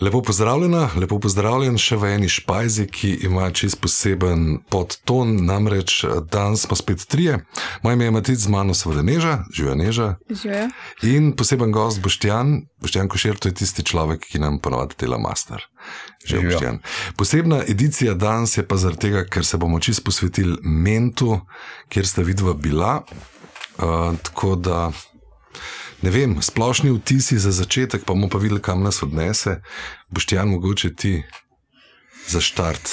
Lepo pozdravljena, lepo pozdravljen še v eni špajzi, ki ima čist poseben podton, namreč danes smo spet trije. Moje ime je Matic, z mano seveda Neža, živijo Neža. Živijo. In poseben gost Boštjan, Boštjan Košer, to je tisti človek, ki nam ponovadi dela master. Živijo Boštjan. Posebna edicija danes je pa zaradi tega, ker se bomo čist posvetili mentu, kjer sta vidva bila. Uh, tako da ne vem, splošni vtisi za začetek, pa bomo pa videli, kam nas odnese. Boš ti jan mogoče ti za štart.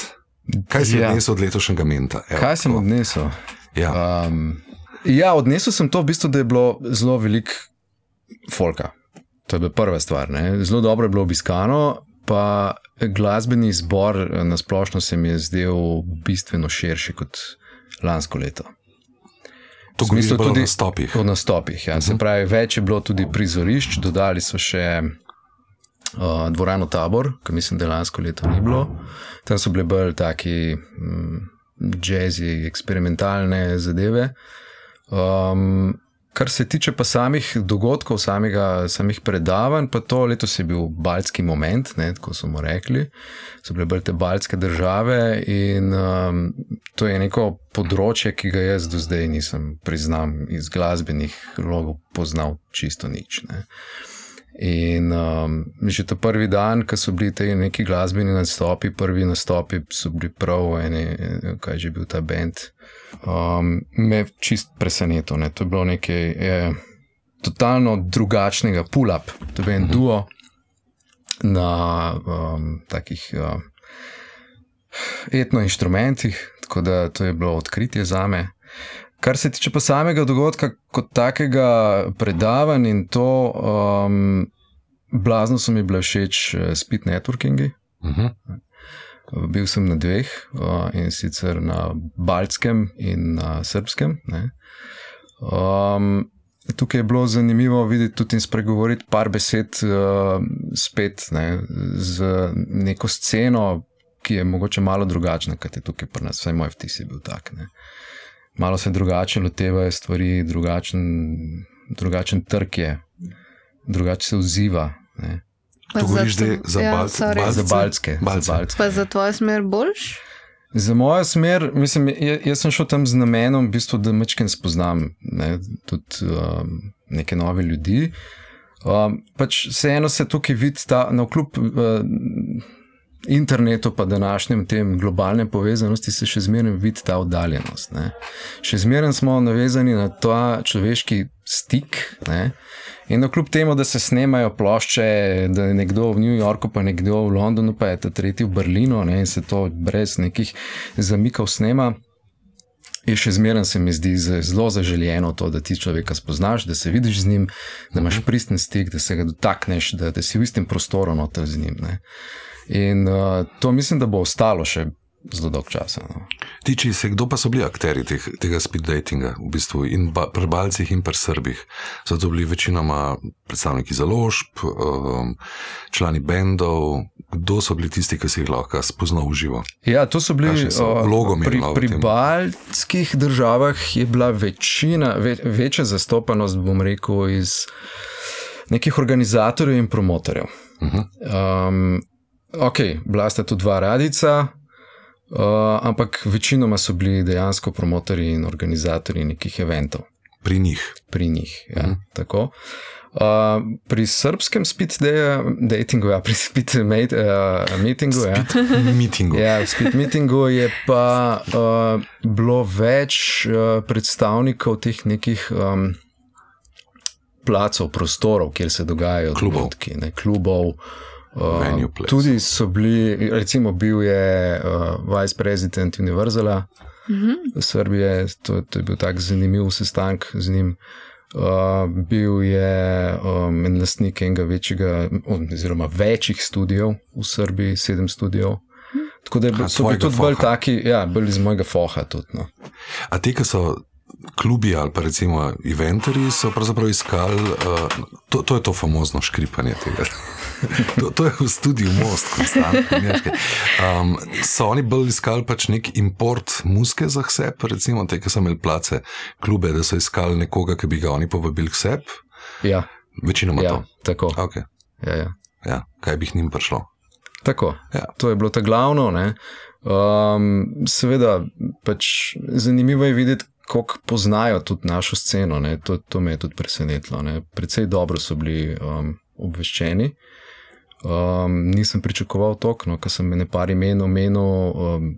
Kaj si ja. odnesel od letošnjega menta? Evo, Kaj sem odnesel? Ja. Um, ja, odnesel sem to, v bistvu, da je bilo zelo veliko folka. To je bila prva stvar. Ne? Zelo dobro je bilo obiskano, pa glasbeni zbor na splošno se mi je zdel bistveno širši kot lansko leto. To bilo tudi na stopih. Na stopih ja. uh -huh. Se mhm. pravi, več je bilo tudi prizorišč, dodali so še uh, dvorano tabor, ki mislim, da lansko leto ni bilo. Tam so bile bolj taki um, jazzy, eksperimentalne zadeve. Um, Kar se tiče pa samih dogodkov, samega, samih predavanj, pa to letos je bil baltski moment, ne, tako smo rekli. So bile bolj te baltske države in um, to je neko področje, ki ga jaz do zdaj nisem, priznam, iz glasbenih logov poznal čisto nič. Ne. In um, že ta prvi dan, ko so bili ti neki glasbeni nastopi, prvi nastopi so bili prav, eni, kaj že bil ta bend um, me čist presenetilo. Ne. To je bilo nekaj je, totalno drugačnega, pull-up, to je en uh mhm. -huh. duo na um, takih uh, etno-inštrumentih, tako da to je bilo odkritje za me. Kar se tiče pa samega dogodka, kot takega predavanja in to, um, blazno so mi bile všeč uh, speed networkingi. Uh mhm. -huh. Bil sem na dveh, in sicer na Baltskem in na Srpskem. Um, tukaj je bilo zanimivo videti tudi in spregovoriti par besed uh, spet ne, z neko sceno, ki je mogoče malo drugačna, kot je tukaj pri nas, vsaj moj vtis je bil tak. Ne. Malo se drugače lotevajo stvari, drugačen, drugačen trg je, drugače se odziva. Ne. To govoriš zdaj za ja, Baltske? Za Baltske. Pa za tvojo smer boljš? Za mojo smer, mislim, jaz sem šel tam z namenom, v bistvu, da mečken spoznam ne, tudi um, neke nove ljudi. Um, pač vseeno se tukaj vidi, da na kljub uh, internetu, pa današnjem tem globalnem povezanosti, se še zmeraj vidi ta oddaljenost. Ne. Še zmeraj smo navezani na ta človeški stik. Ne. In no, kljub temu, da se snemajo plošče, da je nekdo v New Yorku, pa nekdo v Londonu, pa je ta tretji v Berlinu, ne, in se to brez nekih zamikov snema, je še zmeraj se mi zdi zelo zaželjeno to, da ti človeka spoznaš, da se vidiš z njim, da imaš pristen stik, da se ga dotakneš, da, da si v istem prostoru noter z njim. Ne. In uh, to mislim, da bo ostalo še zelo dolg čas. No. Tiči se, kdo pa so bili akteri teh, tega speed datinga, v bistvu, in ba, pri Balcih in pri Srbih? So to bili večinoma predstavniki založb, um, člani bendov. Kdo so bili tisti, ki si jih lahko spoznal v živo? Ja, to so bili vlogomi. Pri, pri baltskih državah je bila večina, ve, večja zastopanost, bom rekel, iz nekih organizatorjev in promotorjev. Uh -huh. um, ok, bila sta tu dva radica, Uh, ampak večinoma so bili dejansko promotori in organizatori nekih eventov. Pri njih. Pri njih, ja. Mm. Tako. Uh, pri srpskem speed datingu, ja, pri speed mate, uh, meetingu, ja. meetingu. ja, speed meetingu je pa uh, bilo več uh, predstavnikov teh nekih um, placov, prostorov, kjer se dogajajo dogodki, klubov. Uh, tudi so bili, recimo, bil je uh, vice president Univerzala uh mhm. -huh. Srbije, to, to je bil tak zanimiv sestanek z njim. Uh, bil je um, en lastnik enega večjega, oziroma večjih studijev v Srbiji, sedem studijev. Tako da Aha, so bili tudi bolj taki, ja, bolj iz mojega foha. Tudi, no. A te, ki so klubi ali pa recimo eventari, so pravzaprav iskali, uh, to, to je to famozno škripanje tega. to, to je v studiu Most, konstantno. Um, so oni bolj iskali pač nek import muske za sebe, recimo te, ki so imeli place, klube, da so iskali nekoga, ki bi ga oni povabili k sebi. Ja. Večinoma ja, to. Tako. Okay. Ja, ja. Ja, kaj bi jih njim prišlo? Tako, Ja. to je bilo ta glavno. ne. Um, seveda, pač zanimivo je videti, kako poznajo tudi našo sceno. ne. To, to me je tudi presenetilo. ne. Precej dobro so bili um, obveščeni. Um, nisem pričakoval toliko, no, ker sem ne par imen omenil, um,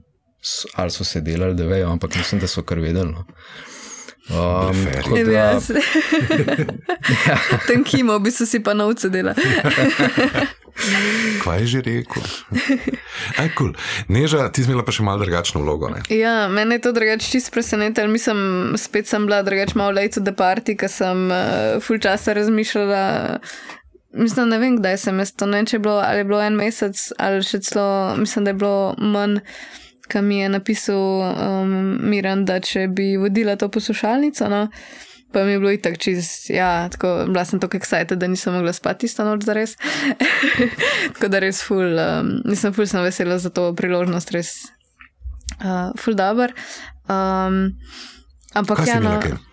ali so se delali, da vejo, ampak mislim, da so kar vedeli. No. Um, tako Ne da- jaz. Tam kimo, bi so si pa novce dela. Kaj je že rekel? Aj, cool. Neža, ti si imela pa še malo drugačno vlogo. Ne? Ja, mene je to drugače čisto presenetilo. Mislim, spet sem bila drugače malo to the party, ker sem uh, full časa razmišljala. Mislim, ne vem, kdaj sem jaz to ne, če je bilo, ali je bilo en mesec, ali še celo, mislim, da je bilo manj, kam mi je napisal um, Miran, da če bi vodila to poslušalnico, no, pa mi je bilo itak čist, ja, tako, bila sem tako excited, da nisem mogla spati isto noč za res. tako da res full, um, nisem full sem vesela za to priložnost, res uh, full dober. Um, ampak Kaj ja, no, imela?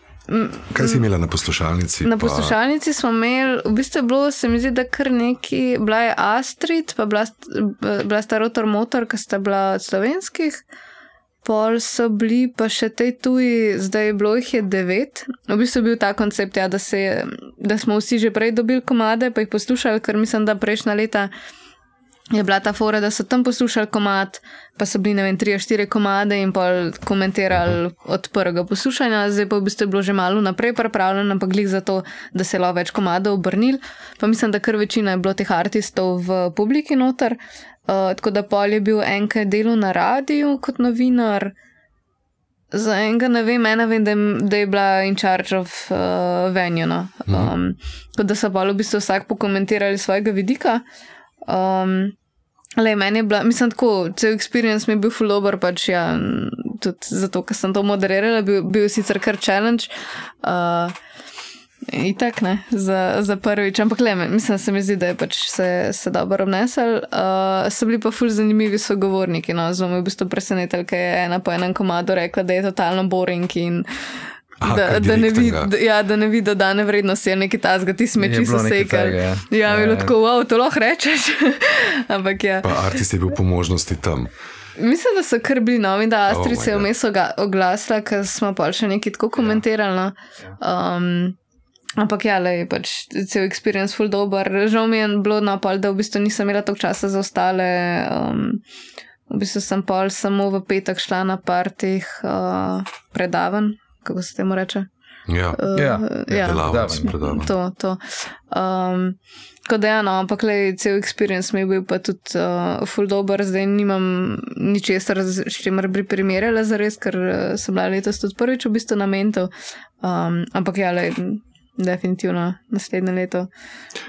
Kaj? Si imela na poslušalnici? Na pa- poslušalnici smo imeli, v bistvu je bilo, se mi zdi, da kar neki, bila je Astrid, pa bila, bila sta Rotor Motor, ki sta bila od slovenskih, pol so bili pa še te tuji, zdaj je bilo jih je devet. V bistvu je bil ta koncept, ja, da, se, da smo vsi že prej dobili komade, pa jih poslušali, ker mislim, da prejšnja leta je bila ta fora, da so tam poslušali komat, pa so bili, ne vem, tri štiri komade in pol komentirali od prvega poslušanja, zdaj pa v bistvu je bilo že malo naprej pripravljeno, ampak glih za to, da se je lahko več komadov obrnil. Pa mislim, da kar večina je bilo teh artistov v publiki noter. Uh, tako da pol je bil enkrat delo na radiju kot novinar. Za enega ne vem, ena vem, da je, da je bila in charge of uh, venue. No. Um, tako da so pa v bistvu vsak pokomentirali svojega vidika. Um, le, meni je bila, mislim, tako, cel experience mi je bil full over, pač ja, tudi zato, ker sem to moderirala, bil, bil sicer kar challenge. Uh, Itak ne, za, za prvič, ampak le, mislim, se mi zdi, da je pač se, se dobro obnesel. Uh, so bili pa ful zanimivi sogovorniki, no, zelo me je v bistvu presenetilo, ker je ena po enem komadu rekla, da je totalno boring in Aha, da, da, ne vi, da, ja, da ne vidi dodane vrednosti ali nekaj tasga, ti Je smeči so sekali. ja. Ja, Ja, bilo ja. tako, wow, to lahko rečeš. ampak ja. Pa artist je bil po možnosti tam. Mislim, da so kar bili novi, da Astrid Oh se je vmes oglasila, ker smo pa še nekaj tako komentirali. No. Um, ampak ja, le pač cel experience full dober. Žal mi je bilo napol, da v bistvu nisem imela toliko časa za ostale. Um, v bistvu sem pol samo v petek šla na partih uh, predavanj, kako se temu reče. Ja, Uh, Ja, ja. delavec, predavanj. To, to. Um, Tako da, ja, no, ampak le, cel experience mi je bil pa tudi uh, full dober, zdaj nimam ničesar, s čimer bi primerjala za res, ker uh, sem bila letos tudi prvič v bistvu na mentu. Um, ampak ja, le, definitivno naslednje leto.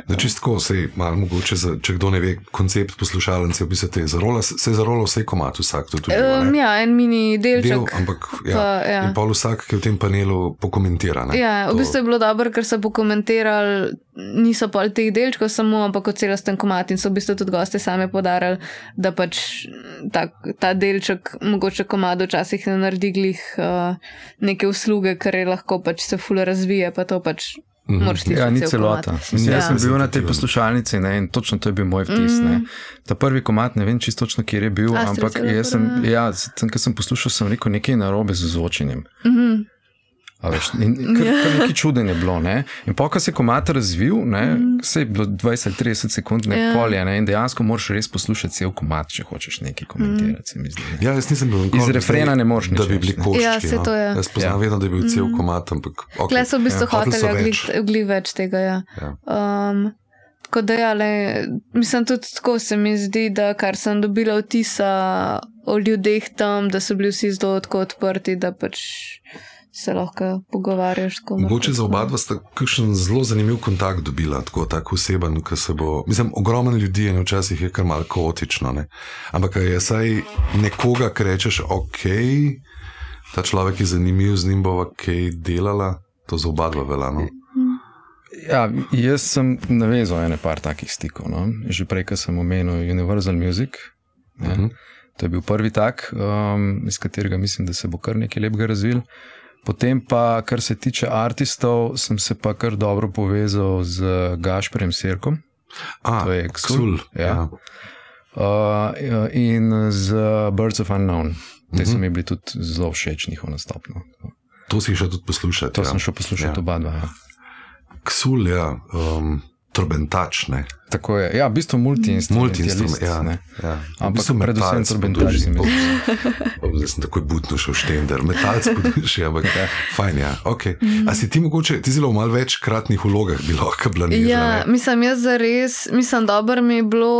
Da čistko, se malo mogoče, za, če kdo ne ve, koncept poslušalnice, v bistvu te je zarola, se je zarola vse komat, vsak to tudi. Um, ja, en mini delček. Del, ampak ja, pa, ja. in pol vsak, ki v tem panelu pokomentira. Ne? Ja, v To- bistvu je bilo dobro, ker so pokomentirali, niso pol teh delčkov samo, ampak kot celosten komat in so v bistvu tudi gosti sami podarili, da pač ta, ta delček mogoče komado včasih ne naredi glih uh, neke usluge, ker je lahko pač se ful razvije, pa to pač Mhm. moraš ti Ja, ni celota. Mislim, Ja. Jaz sem bil na tej poslušalnici ne, in točno to je bil moj vtis. Mm. Ta prvi komat, ne vem čisto točno, kje je bil, Astrid ampak jaz sem, dobra. ja, sem, sem poslušal, sem rekel nekaj narobe z zvočenjem. Mm -hmm. A Veš, in kar, kar nekaj čuden je bilo. Ne? In pa, ko se je komat razvil, ne, se je bilo 20-30 sekund Mhm. Ja. nekoli, ne, in dejansko moraš res poslušati cel komat, če hočeš nekaj komentirati. se ne. Ja, jaz nisem bil nikoli Iz refrena ne moreš nič Da bi bili ne. koščki. Ja, no. to je. Jaz poznam Ja. vedno, da je bil cel komat, ampak. Okay. Kle so v bistvu so hoteli glih več tega. Ja. Ja. Um, tako da, ja, le, mislim tudi tako se mi zdi, da kar sem dobila vtisa o ljudeh tam, da so bili vsi zelo odprti, da pač se lahko pogovarjaš. s komer Mogoče za oba dva sta kakšen zelo zanimiv kontakt dobila, tako tak oseben, ki se bo. Mislim, ogromen ljudi je, in včasih je kar malo kaotično. Ne? Ampak je saj nekoga, ki rečeš, ok, ta človek je zanimiv, z njim bova kaj delala, to za oba dva velano. Ja, jaz sem navezal ene par takih stikov. No? Že prej, ko sem omenil Universal Music. Ne? Mhm. To je bil prvi tak, um, iz katerega mislim, da se bo kar nekaj lepega razvil. Potem pa, kar se tiče artistov, sem se pa kar dobro povezal z Gašprem Sirkom. A, To je Ksul, ja. Ja. Uh, in z Birds of Unknown. Te mm -hmm. so mi bili tudi zelo všeč, njihov nastop. No. To si šel tudi poslušati. To ja. sem šel poslušati Ja. oba dva. Ja. Ksul, ja, um, trobentač, ne. Tako je, ja, v bistvu multi-instrumentalist. Multi-instrument, ja. ne. ja. Ampak bistvu predvsem trobentač se Zdaj sem takoj butno šel štender, metalc poduši, ampak fajn, ja. Okay. A si ti mogoče, ti zelo v malo večkratnih vlogah bi lahko bila niža, Ja, ne? mislim, jaz za res, mislim, dobro mi je bilo,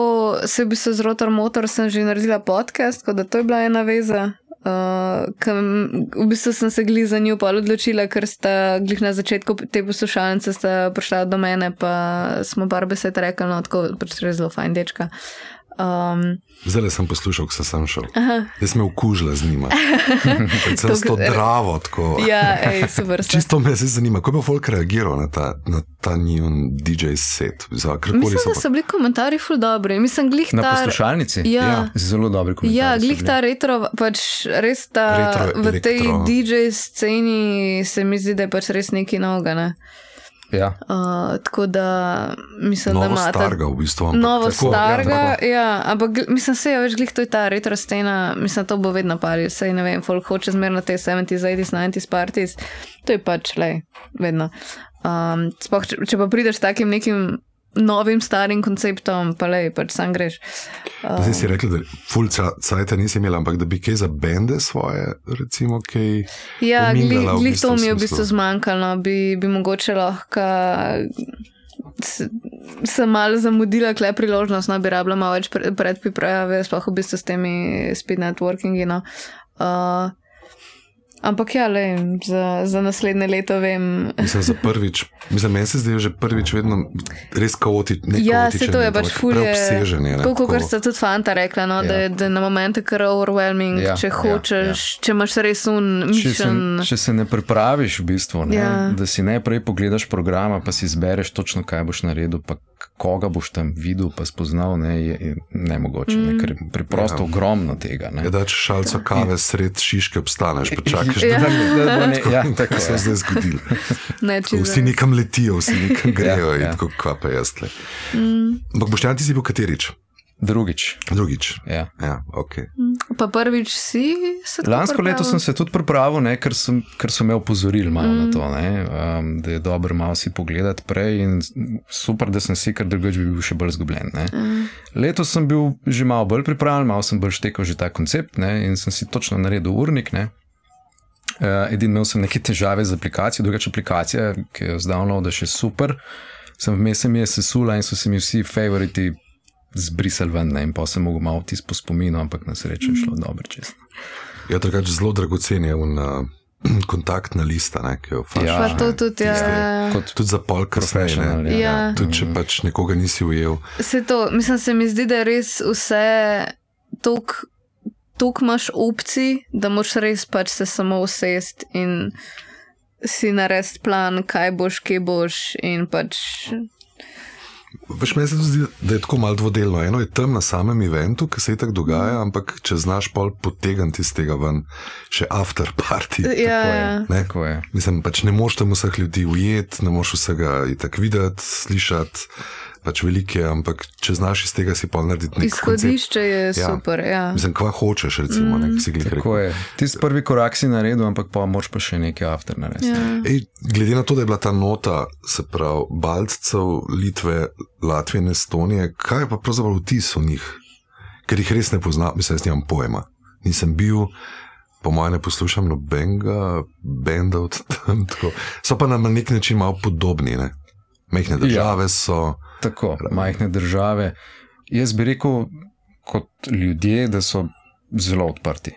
se v bistvu z Rotor Motor sem že naredila podcast, tako da to je bila ena veza. Uh, kam, v bistvu sem se glih za njo pa odločila, ker sta glih na začetku te poslušalnice prišla do mene, pa smo par besed rekli, no, tako pač res zelo fajn dečka. Um, Zdaj le sem poslušal, ko sem sem šel. Jaz sem me okužila z njima. Predvsem s to To- dravo, tako. ja, ej, super. sta. Čisto me zdaj zanima, kako je folk reagiral na ta, na ta njun DJ set. Za karkoli Mislim, so da so bili komentarji ful dobri. Mislim, glih Na ta. poslušalnici? Ja. Ja. Zelo dobri komentarji. Ja, glih ta retro, pač res ta Retro, v tej elektro. DJ sceni se mi zdi, da je pač res nekaj novega. Ne? Ja. Uh, tako da mislim, da Novo ima ta starga, v bistvu. ampak novo tako, starga. Ja, tako. Ja, ampak mislim, se je več glih to je ta retro scena, mislim, to bo vedno pari. Sej ne vem, folk hoče zmerno te 70s, 80s, 90s parties. To je pač le, vedno. Um, sploh, če, če pa prideš takim nekim novim, starim konceptom, pa le, pač sam greš. Pa Zdaj si rekla, da full cajt nisi imela, ampak da bi kaj za bende svoje, recimo, kaj. Ja, glih, bistvu to mi je v bistvu zmanjkalo, no. bi, bi mogoče lahko. Sem malo zamudila, kle priložnost, no bi rabila malo več pre- predpriprave, sploh v bistvu s temi speed networkingi. No. Uh, ampak ja, le, za, za naslednje leto vem. Mislim, za prvič, mislim, meni se zdi že prvič vedno res kaotično. Ja, se to je pač fulje. Kot tako. sta tudi fanta rekla, no, Ja. da, je, da je na momente kar overwhelming, Ja, če ja, hočeš, če imaš res un Če se, če se ne pripraviš, v bistvu, ne, Ja. da si najprej pogledaš programa, pa si izbereš točno, kaj boš naredil, pa koga boš tam videl, pa spoznal, ne, je, je nemogoče. Ne, ker je preprosto Ja. ja. ogromno tega. Ne. Ja, da če šalco kave sred šiške obstaneš, pa čakaš, Ja. da Da bo ne, ja, tako se je zdaj zgodilo? Ne. Vsi nekam letijo, vsi nekam grejo Ja, in ja. tako, kva pa jaz. Mm. Ampak boš ti si bil katerič? Drugič. Drugič. Ja. Ja, ok. Pa prvič si se tako Lansko leto pripravil? sem se tudi pripravil, ne, ker, sem, ker so me opozorili malo mm. na to, ne, um, da je dobro malo si pogledati prej in super, da sem si, ker drugače bi bil še bolj zgubljen. Ne. Mm. Letos sem bil že malo bolj pripravljen, malo sem bolj štekal že ta koncept ne, in sem si točno naredil urnik. Ne. Uh, Edin imel sem neke težave z aplikacijo, drugače aplikacija, ki jo zdavno da še super. Sem vmes se mi je sesula in so se mi vsi favoriti zbrisali ven, ne, in pa sem mogel malo tisto po spominu, ampak na srečo je šlo dobro čez. Ja, drugače zelo dragocen je un, uh, kontaktna lista, ne, ki jo faš. Ja, Pa to tudi, ja. Kot Tudi za pol kasneje. profesional. ne. Ja. Tudi če pač nekoga nisi ujel. Se to, mislim, se mi zdi, da je res vse tok. Tukaj imaš opcij, da moš res pač se samo usest in si narediti plan, kaj boš, kje boš. In pač. Veš, meni se zdi, da je tako malo dvodelno. Eno je tam na samem eventu, ki se je tako dogaja, ampak če znaš pol potegniti iz tega ven, še after party. Ja, Tako je. Ne? Tako je. Mislim, pač ne moš tam vseh ljudi ujeti, ne moš vsega tako videti, slišati, pač velike, ampak če znaš iz tega si pol narediti nek koncept. Izhodišče je Ja. super. Ja. Mislim, kva hočeš, recimo, mm, ne, si glih Tako rekel. je. Tisti prvi korak si naredil, ampak pa moraš pa še nekaj after narediti. Ja. Ej, glede na to, da je bila ta nota, se pravi, Baltcev, Litve, Latvije in Estonije, kaj je pa pravzaprav vtis o njih? Ker jih res ne poznam, mislim, jaz nimam pojma. Nisem bil, po mojem, ne poslušam nobenega benda od tam. Tako. So pa nam na nek način malo podobni. Ne? Mehne države so. Tako, majhne države. Jaz bi rekel, kot ljudje, da so zelo odprti.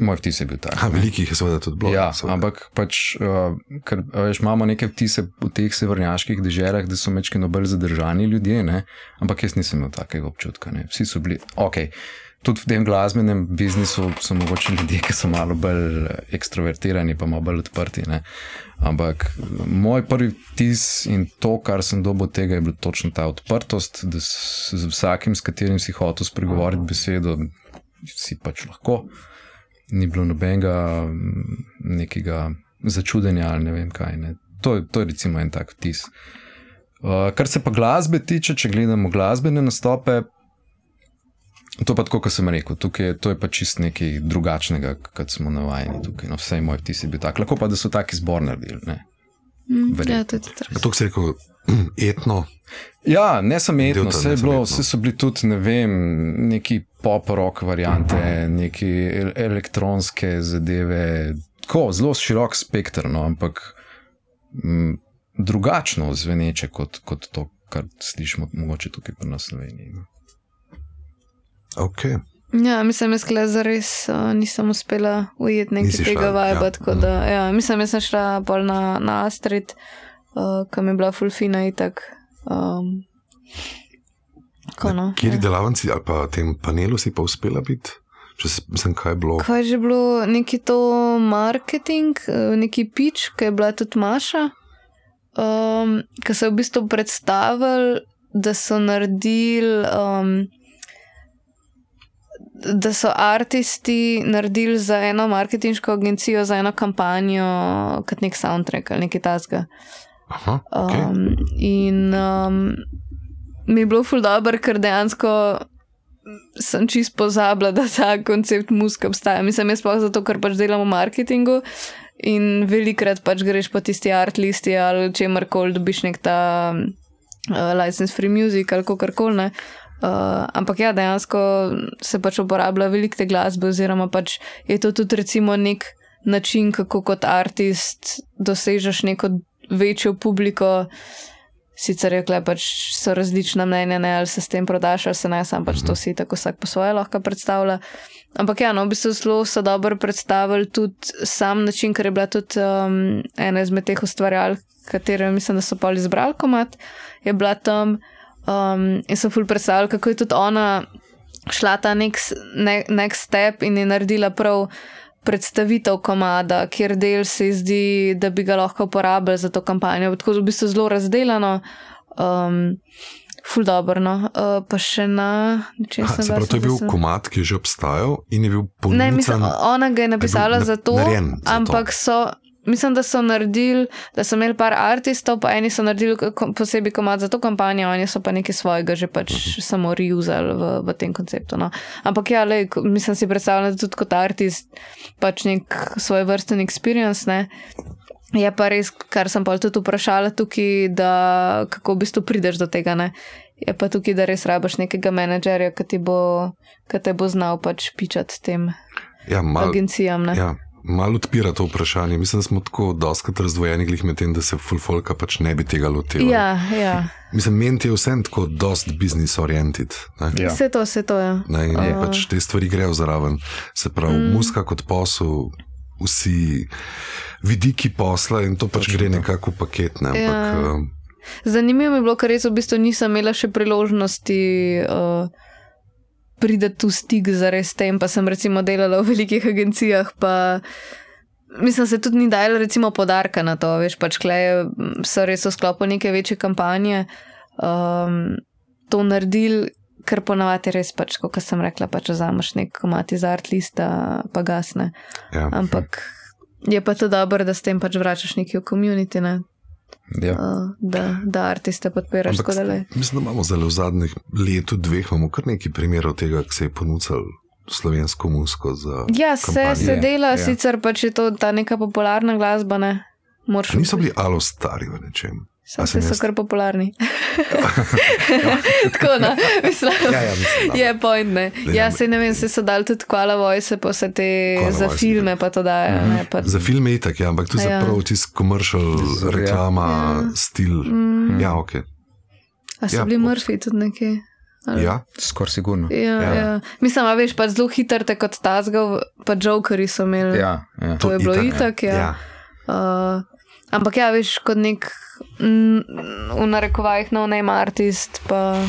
Moj vtis je bil tak. Velikih je seveda tudi bilo. Ja, seveda. ampak pač, uh, ker veš, imamo neke vtise v teh severnjaških deželah, da so mečki bolj zadržani ljudje, ne? ampak jaz nisem imel takega občutka. Ne? Vsi so bili ok. Tudi v tem glasbenem biznisu so mogoče ljudje, ki so malo bolj eh, ekstrovertirani, pa malo bolj odprti. Ne? Ampak moj prvi vtis in to, kar sem dobil od tega, je bila točno ta odprtost, da s, z vsakim, s katerim si hotel spregovoriti besedo, si pač lahko ni bilo nobenega mm, nekega začudenja ali ne vem kaj. Ne. To, to je recimo en tak vtis. Uh, kar se pa glasbe tiče, če gledamo glasbene nastope, To pa tako, kot sem rekel, tukaj, to je pa čist nekaj drugačnega, kot smo navajeni tukaj. No, vse moj vtis je bil tak. Lahko pa, da so taki zbor naredili. Ne? Mm, Verjetno. ja, to je tudi res. To si rekel, etno. Ja, ne samo etno, tam vse, je ne bilo, etno. vse so bili tudi, ne vem, neki pop-rock variante, neki el- elektronske zadeve. Tako, zelo širok spektr, no, ampak m, drugačno zveneče kot, kot to, kar slišimo mogoče tukaj pri nas v Sloveniji. no. Okay. Ja, mislim, jaz kle zares uh, nisem uspela ujeti nekaj tega vajba. ja. Da, ja, mislim, jaz sem šla bolj na, na Astrid, uh, kam je bila fulfina itak. Um, ko, no, Kjer ja. delavnici ali pa tem panelu si pa uspela biti? Če se- mislim, kaj je bilo? Kaj je že bilo, neki to marketing, eh, neki pič, ki je bila tudi Maša, um, ki so v bistvu predstavili, da so naredili. Um, Da so artisti naredili za eno marketinško agencijo, za eno kampanjo, kot nek soundtrack ali nekaj tasga. Aha, okay. Um, in um, mi je bilo ful dobro, ker dejansko sem čist pozabila, da ta koncept muska obstaja. Mislim, jaz pa zato, ker pač delam v marketingu in velikrat pač greš po tisti art listi ali čemer koli dobiš nek ta uh, license free music ali kakorkoli. ne. Uh, ampak ja, dejansko se pač uporablja veliko te glasbe, oziroma pač je to tudi recimo nek način, kako kot artist dosežeš neko večjo publiko. Sicer je kle pač so različna mnenja, ne, ali se s tem prodaš, ali se ne, sam pač to si tako vsak po svoje lahko predstavlja. Ampak ja, no, v bistvu zelo so dobro predstavili tudi sam način, ker je bila tudi um, ena izmed teh ustvarjalk, katero mislim, da so pa izbrali komat, je bila tam um, in so ful predstavljali, kako je tudi ona šla ta nek ne, next step in je naredila prav predstavitev komada, kjer del se zdi, da bi ga lahko uporabljali za to kampanjo. Tako v bistvu zelo razdeljeno. Um, Ful dobro, no. uh, pa še na čem Aha, sem se pravi, to je bil sem... komat, ki je že obstajal in je bil ponudil. Ne, mislim, ona ga je napisala na- za to, narejen za to. ampak so, mislim, da so naredili, da so imeli par artistov, pa eni so naredili posebej komat za to kampanjo, oni so pa nekaj svojega že pač Mhm. samo reusali v, v tem konceptu. No. Ampak ja, ko- mislim si predstavljati tudi kot artist, pač nek svoj vrsten experience. Ne. Je pa res, kar sem pa tudi vprašala tukaj, da kako v bistvu prideš do tega. Ne? Je pa tukaj, da res rabaš nekega menedžerja, ki bo, ki te bo znal pač pičati tem ja, mal, agencijam. Ne? ja, malo odpira to vprašanje. Mislim, da smo tako doskrat razdvojeni glih med tem, da se fulfolka pač ne bi tega lotevali. Ja, ja. Mislim, meni je vsem tako dost business oriented. Ne? Ja. Vse to, vse to je. Ne, in Ja. pač te stvari grejo zraven. Se pravi, mm. muska kot posel, vsi vidiki posla in to pač Točno gre nekako v paket. Ne? Ampak, Ja. ja. Zanimivo mi je bilo, ker res v bistvu nisem imela še priložnosti uh, priti v stik z res tem, pa sem recimo delala v velikih agencijah, pa mislim, se tudi ni dajala recimo podarka na to, veš, pač kleje so res v sklopu neke večje kampanje um, to naredili. Ker ponavadi res, pač, kot sem rekla, pač vzameš nek komat iz art lista, pa gasne. ja. Ampak je pa to dobro, da s tem pač vračaš neki v komunity, ne? Ja. uh, da, da artiste podpiraš. Tako da lej. mislim, da imamo zdaj v zadnjih letu, dveh, imamo kar nekaj primerov tega, ki se je ponudil slovensko. Za Ja, se, kampanje. se dela, ja. sicer pač je to ta neka popularna glasba, ne? Moraš niso bili alo stari v nečem. Se sem so kar popularni. Tako, no, mislim. Ja, ja, mislim. Je point, ne. Ja, ja, se ne vem, se so dali tudi Kuala Voice, pa vse te Koala za Voice, filme, pa to dajo. ne, pa- Za film je itak, ja, ampak tu je Ja. prav tisti komercial, Ja. reklama, Ja. stil. Mm. Ja, ok. A so Ja, bili Murphy tudi neki? Ali- Ja, Skoraj sigurno. Ja, Ja. ja. ja. Mislim, a veš, pa zelo hitro te kot tazgal, pa Jokeri so imeli. Ja, ja. To je bilo itak, ja. ja. Uh, ampak ja, veš, kot nek mm, v narekovajih no name artist. Pa,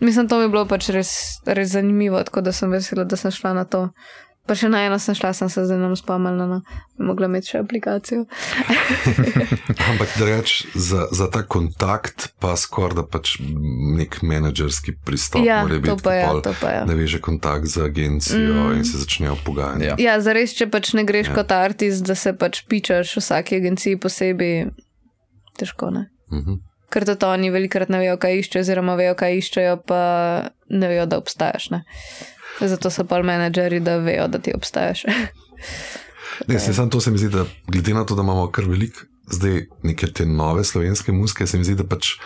mislim, to mi je bilo pač res, res zanimivo, tako da sem vesela, da sem šla na to. Pa še na eno sem šla, sem se zdaj nam spomnila, no, bi mogla imeti še aplikacijo. Ampak drugač, za, za ta kontakt pa skoraj da pač nek menedžerski pristop Ja, to biti. pa je, pol to pa je. Naveže kontakt z agencijo Mm. in se začnejo pogajati. Ja. Ja, zares, če pač ne greš Ja. kot artist, da se pač pičaš vsaki agenciji posebej, težko ne. Mhm. ker to oni velikrat ne vejo, kaj iščejo, oziroma vejo, kaj iščejo, pa ne vejo, da obstajaš. Ne? Zato so pa menedžeri, da vejo, da ti obstajaš. Ne, se, sam to se mi zdi, da glede na to, da imamo kar veliko zdaj neke te nove slovenske muske, se mi zdi, da pač.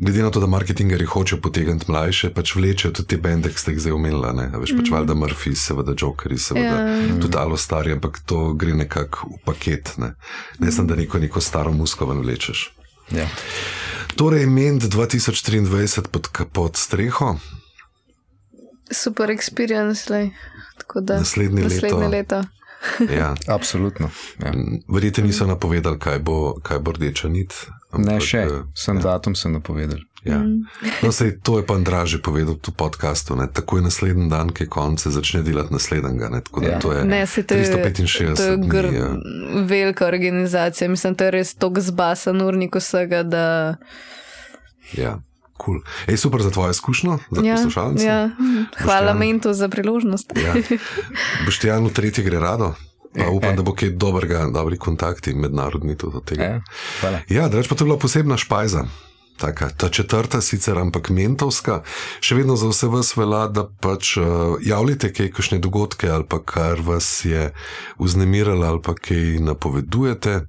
Glede na to, da marketingeri hočejo potegniti mlajše, pač vlečejo tudi te bende, ki ste jih zdaj omenili. Veš pač mm. valjda Murphy, seveda Jokeri, seveda yeah. tudi Alo Stari, ampak to gre nekako v paket. Ne, ne sem, da neko, neko staro musko ven vlečeš. Ja. Torej, Ment 2023 pod, pod streho. Super experience, le. Naslednje, naslednje leto. leto. Ja. Absolutno. Ja. Verjete, niso napovedali, kaj bo, kaj bo rdeča nit. Ampak, ne, še, sem ja. datum sem napovedal. Ja. No, sej, to je pa Andraž povedal v podkastu. Tako je naslednji dan, ki konce začne delati naslednjega. Ne, ja. to je ne, to 365. To je gr, dni, ja. velika organizacija. Mislim, to je res tako zbasan urnik vsega. Da... Ja. Cool. Ej, super za tvojo izkušnjo, za ja, poslušalce. Ja. Hvala Mentu za priložnost. ja. Boš ti eno tretje gre rado? Pa upam, e, e. da bo kaj dobrega, dobri kontakti mednarodni tudi od tega. E, ja, dreč pa to je bila posebna špajza. Taka, ta četrta, sicer ampak mentovska, še vedno za vse vas velja, da pač uh, javljate kaj, kakšne dogodke ali pa kar vas je vznemiralo ali pa kaj napovedujete.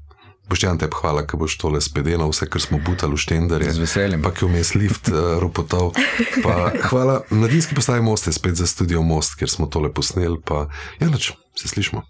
Boštjan, te hvala, ker boš tole spedeno, vse, kar smo butali v štenderje. Z veseljem. Pa ki vmes lift uh, ropotov. Pa, hvala, na Dinski postaji most spet za studio Most, kjer smo tole posneli. Pa, ja, nač, se slišmo.